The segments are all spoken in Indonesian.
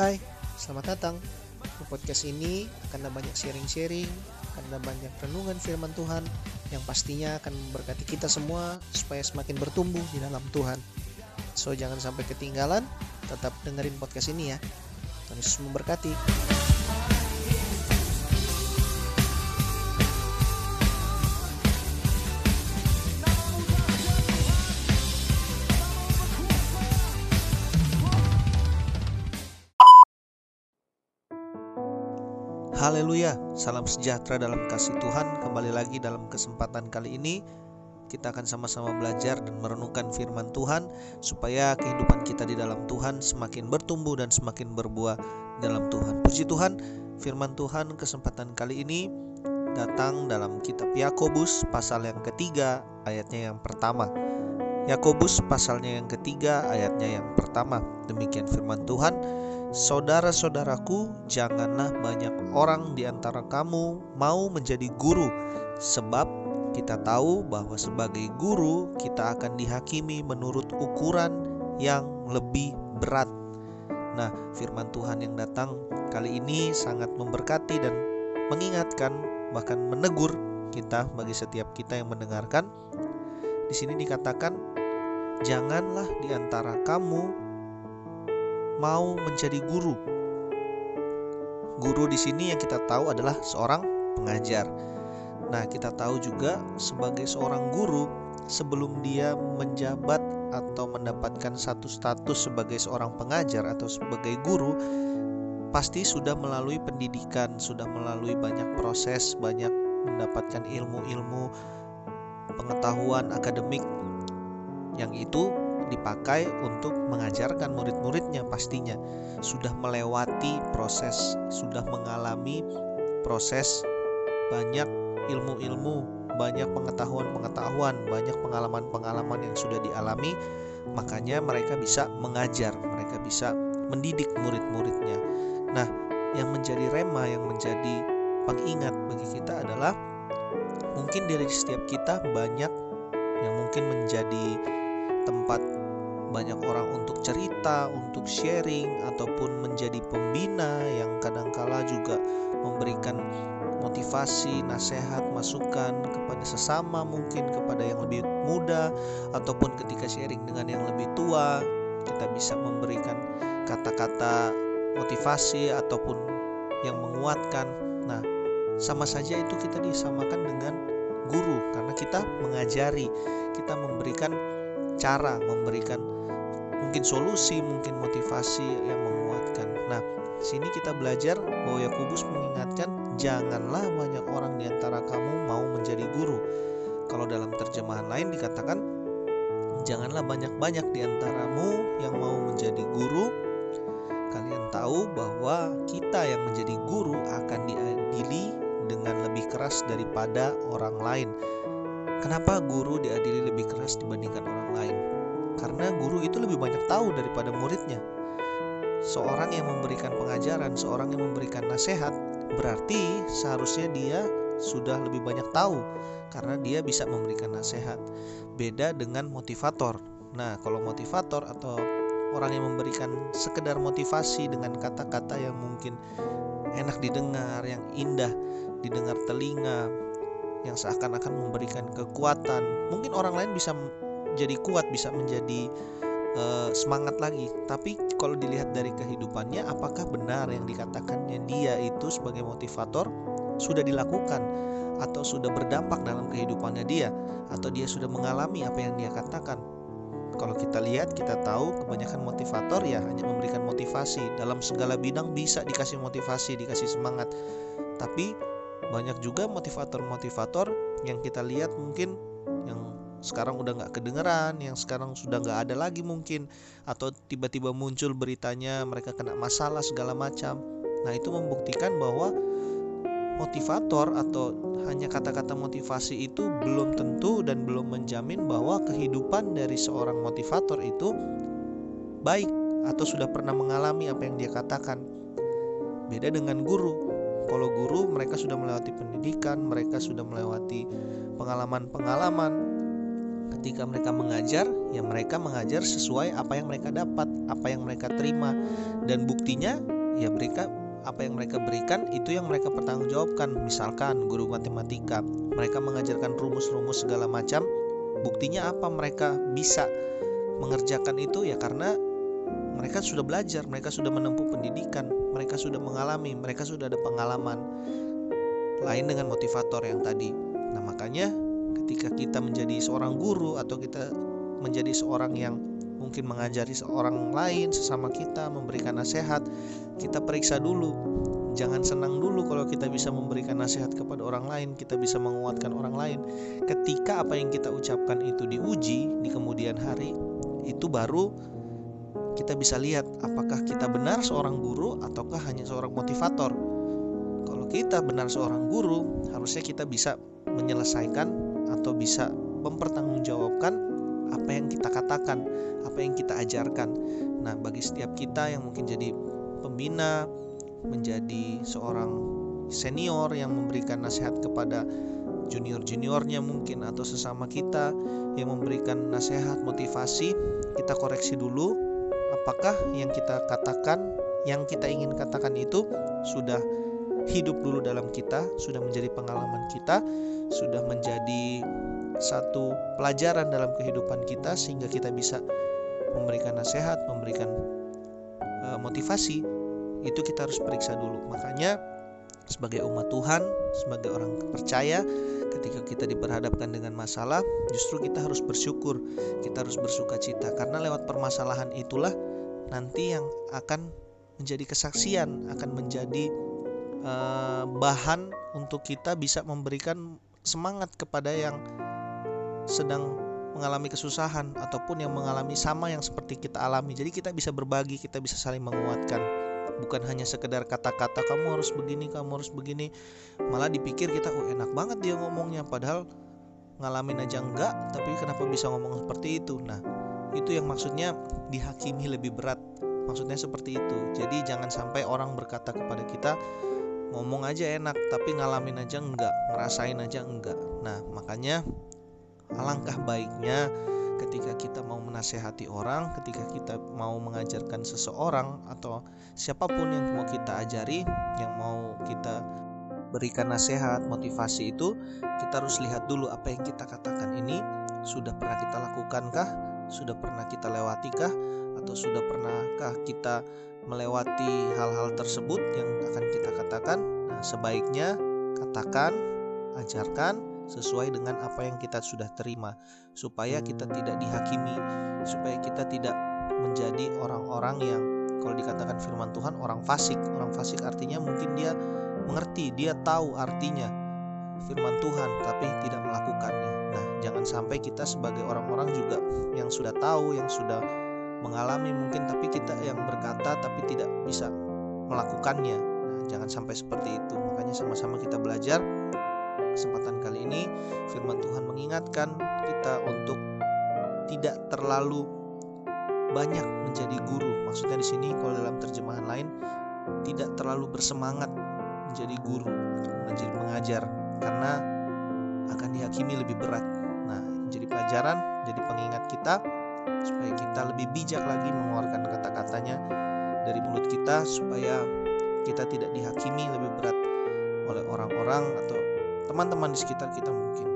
Hai, selamat datang. Di podcast ini akan ada banyak sharing-sharing, akan ada banyak renungan firman Tuhan yang pastinya akan memberkati kita semua supaya semakin bertumbuh di dalam Tuhan. So jangan sampai ketinggalan, tetap dengerin podcast ini ya. Tuhan Yesus memberkati. Haleluya, salam sejahtera dalam kasih Tuhan. Kembali lagi dalam kesempatan kali ini, kita akan sama-sama belajar dan merenungkan firman Tuhan, supaya kehidupan kita di dalam Tuhan semakin bertumbuh dan semakin berbuah dalam Tuhan. Puji Tuhan, firman Tuhan kesempatan kali ini datang dalam kitab Yakobus, pasal yang ketiga, ayatnya yang pertama. Yakobus, pasalnya yang ketiga, ayatnya yang pertama. Demikian firman Tuhan. Saudara-saudaraku, janganlah banyak orang di antara kamu mau menjadi guru, sebab kita tahu bahwa sebagai guru kita akan dihakimi menurut ukuran yang lebih berat. Nah, firman Tuhan yang datang kali ini sangat memberkati dan mengingatkan, bahkan menegur kita bagi setiap kita yang mendengarkan. Di sini dikatakan, "Janganlah di antara kamu mau menjadi guru. Guru di sini yang kita tahu adalah seorang pengajar. Nah, kita tahu juga sebagai seorang guru sebelum dia menjabat atau mendapatkan satu status sebagai seorang pengajar atau sebagai guru pasti sudah melalui pendidikan, sudah melalui banyak proses, banyak mendapatkan ilmu-ilmu pengetahuan akademik yang itu dipakai untuk mengajarkan murid-muridnya pastinya sudah melewati proses, sudah mengalami proses banyak ilmu-ilmu, banyak pengetahuan-pengetahuan, banyak pengalaman-pengalaman yang sudah dialami, makanya mereka bisa mengajar, mereka bisa mendidik murid-muridnya. Nah, yang menjadi rema, yang menjadi pengingat bagi kita adalah mungkin dari setiap kita banyak yang mungkin menjadi tempat banyak orang untuk cerita, untuk sharing, ataupun menjadi pembina yang kadangkala juga memberikan motivasi, nasihat, masukan kepada sesama, mungkin kepada yang lebih muda, ataupun ketika sharing dengan yang lebih tua, kita bisa memberikan kata-kata motivasi ataupun yang menguatkan. Nah, sama saja itu kita disamakan dengan guru karena kita mengajari, kita memberikan cara, memberikan mungkin solusi, mungkin motivasi yang menguatkan. Nah, sini kita belajar bahwa Yakobus mengingatkan janganlah banyak orang di antara kamu mau menjadi guru. Kalau dalam terjemahan lain dikatakan janganlah banyak-banyak di antaramu yang mau menjadi guru. Kalian tahu bahwa kita yang menjadi guru akan diadili dengan lebih keras daripada orang lain. Kenapa guru diadili lebih keras dibandingkan orang lain? Karena guru itu lebih banyak tahu daripada muridnya. Seorang yang memberikan pengajaran, seorang yang memberikan nasihat, berarti seharusnya dia sudah lebih banyak tahu karena dia bisa memberikan nasihat. Beda dengan motivator. Nah, kalau motivator atau orang yang memberikan sekedar motivasi dengan kata-kata yang mungkin enak didengar, yang indah didengar telinga, yang seakan-akan memberikan kekuatan. Mungkin orang lain bisa jadi kuat bisa menjadi uh, semangat lagi. Tapi kalau dilihat dari kehidupannya apakah benar yang dikatakannya dia itu sebagai motivator sudah dilakukan atau sudah berdampak dalam kehidupannya dia? Atau dia sudah mengalami apa yang dia katakan? Kalau kita lihat kita tahu kebanyakan motivator ya hanya memberikan motivasi. Dalam segala bidang bisa dikasih motivasi dikasih semangat. Tapi banyak juga motivator-motivator yang kita lihat mungkin sekarang udah nggak kedengeran yang sekarang sudah nggak ada lagi mungkin atau tiba-tiba muncul beritanya mereka kena masalah segala macam. Nah itu membuktikan bahwa motivator atau hanya kata-kata motivasi itu belum tentu dan belum menjamin bahwa kehidupan dari seorang motivator itu baik atau sudah pernah mengalami apa yang dia katakan. Beda dengan guru. Kalau guru mereka sudah melewati pendidikan mereka sudah melewati pengalaman-pengalaman ketika mereka mengajar, ya mereka mengajar sesuai apa yang mereka dapat, apa yang mereka terima, dan buktinya ya mereka apa yang mereka berikan itu yang mereka pertanggungjawabkan. Misalkan guru matematika, mereka mengajarkan rumus-rumus segala macam, buktinya apa mereka bisa mengerjakan itu ya karena mereka sudah belajar, mereka sudah menempuh pendidikan, mereka sudah mengalami, mereka sudah ada pengalaman. Lain dengan motivator yang tadi. Nah, makanya ketika kita menjadi seorang guru atau kita menjadi seorang yang mungkin mengajari seorang lain sesama kita memberikan nasihat kita periksa dulu. Jangan senang dulu kalau kita bisa memberikan nasihat kepada orang lain kita bisa menguatkan orang lain. Ketika apa yang kita ucapkan itu diuji di kemudian hari itu baru kita bisa lihat apakah kita benar seorang guru ataukah hanya seorang motivator. Kalau kita benar seorang guru harusnya kita bisa menyelesaikan atau bisa mempertanggungjawabkan apa yang kita katakan, apa yang kita ajarkan. Nah, bagi setiap kita yang mungkin jadi pembina, menjadi seorang senior yang memberikan nasihat kepada junior-juniornya mungkin atau sesama kita yang memberikan nasihat motivasi, kita koreksi dulu apakah yang kita katakan, yang kita ingin katakan itu sudah hidup dulu dalam kita, sudah menjadi pengalaman kita, sudah menjadi satu pelajaran dalam kehidupan kita sehingga kita bisa memberikan nasihat, memberikan uh, motivasi. Itu kita harus periksa dulu. Makanya sebagai umat Tuhan, sebagai orang percaya, ketika kita diperhadapkan dengan masalah, justru kita harus bersyukur, kita harus bersuka cita karena lewat permasalahan itulah nanti yang akan menjadi kesaksian, akan menjadi uh, bahan untuk kita bisa memberikan semangat kepada yang sedang mengalami kesusahan ataupun yang mengalami sama yang seperti kita alami. Jadi kita bisa berbagi, kita bisa saling menguatkan. Bukan hanya sekedar kata-kata kamu harus begini, kamu harus begini. Malah dipikir kita, oh enak banget dia ngomongnya padahal ngalamin aja enggak, tapi kenapa bisa ngomong seperti itu? Nah, itu yang maksudnya dihakimi lebih berat. Maksudnya seperti itu. Jadi jangan sampai orang berkata kepada kita ngomong aja enak tapi ngalamin aja enggak, ngerasain aja enggak. Nah, makanya Alangkah baiknya ketika kita mau menasehati orang, ketika kita mau mengajarkan seseorang atau siapa pun yang mau kita ajari, yang mau kita berikan nasihat, motivasi itu, kita harus lihat dulu apa yang kita katakan ini sudah pernah kita lakukankah, sudah pernah kita lewatikah, atau sudah pernahkah kita melewati hal-hal tersebut yang akan kita katakan. Nah, sebaiknya katakan, ajarkan, sesuai dengan apa yang kita sudah terima supaya kita tidak dihakimi supaya kita tidak menjadi orang-orang yang kalau dikatakan firman Tuhan orang fasik orang fasik artinya mungkin dia mengerti dia tahu artinya firman Tuhan tapi tidak melakukannya nah jangan sampai kita sebagai orang-orang juga yang sudah tahu yang sudah mengalami mungkin tapi kita yang berkata tapi tidak bisa melakukannya nah, jangan sampai seperti itu makanya sama-sama kita belajar kesempatan kali ini firman Tuhan mengingatkan kita untuk tidak terlalu banyak menjadi guru. Maksudnya di sini kalau dalam terjemahan lain tidak terlalu bersemangat menjadi guru atau menjadi pengajar karena akan dihakimi lebih berat. Nah, jadi pelajaran, jadi pengingat kita supaya kita lebih bijak lagi mengeluarkan kata-katanya dari mulut kita supaya kita tidak dihakimi lebih berat oleh orang-orang atau teman-teman di sekitar kita mungkin.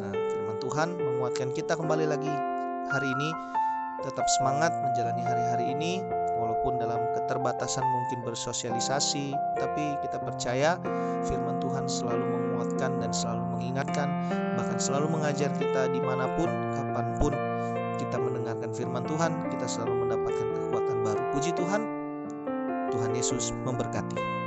Nah, firman Tuhan menguatkan kita kembali lagi hari ini tetap semangat menjalani hari-hari ini walaupun dalam keterbatasan mungkin bersosialisasi tapi kita percaya firman Tuhan selalu menguatkan dan selalu mengingatkan bahkan selalu mengajar kita di mana pun kapan pun kita mendengarkan firman Tuhan kita selalu mendapatkan kekuatan baru. Puji Tuhan. Tuhan Yesus memberkati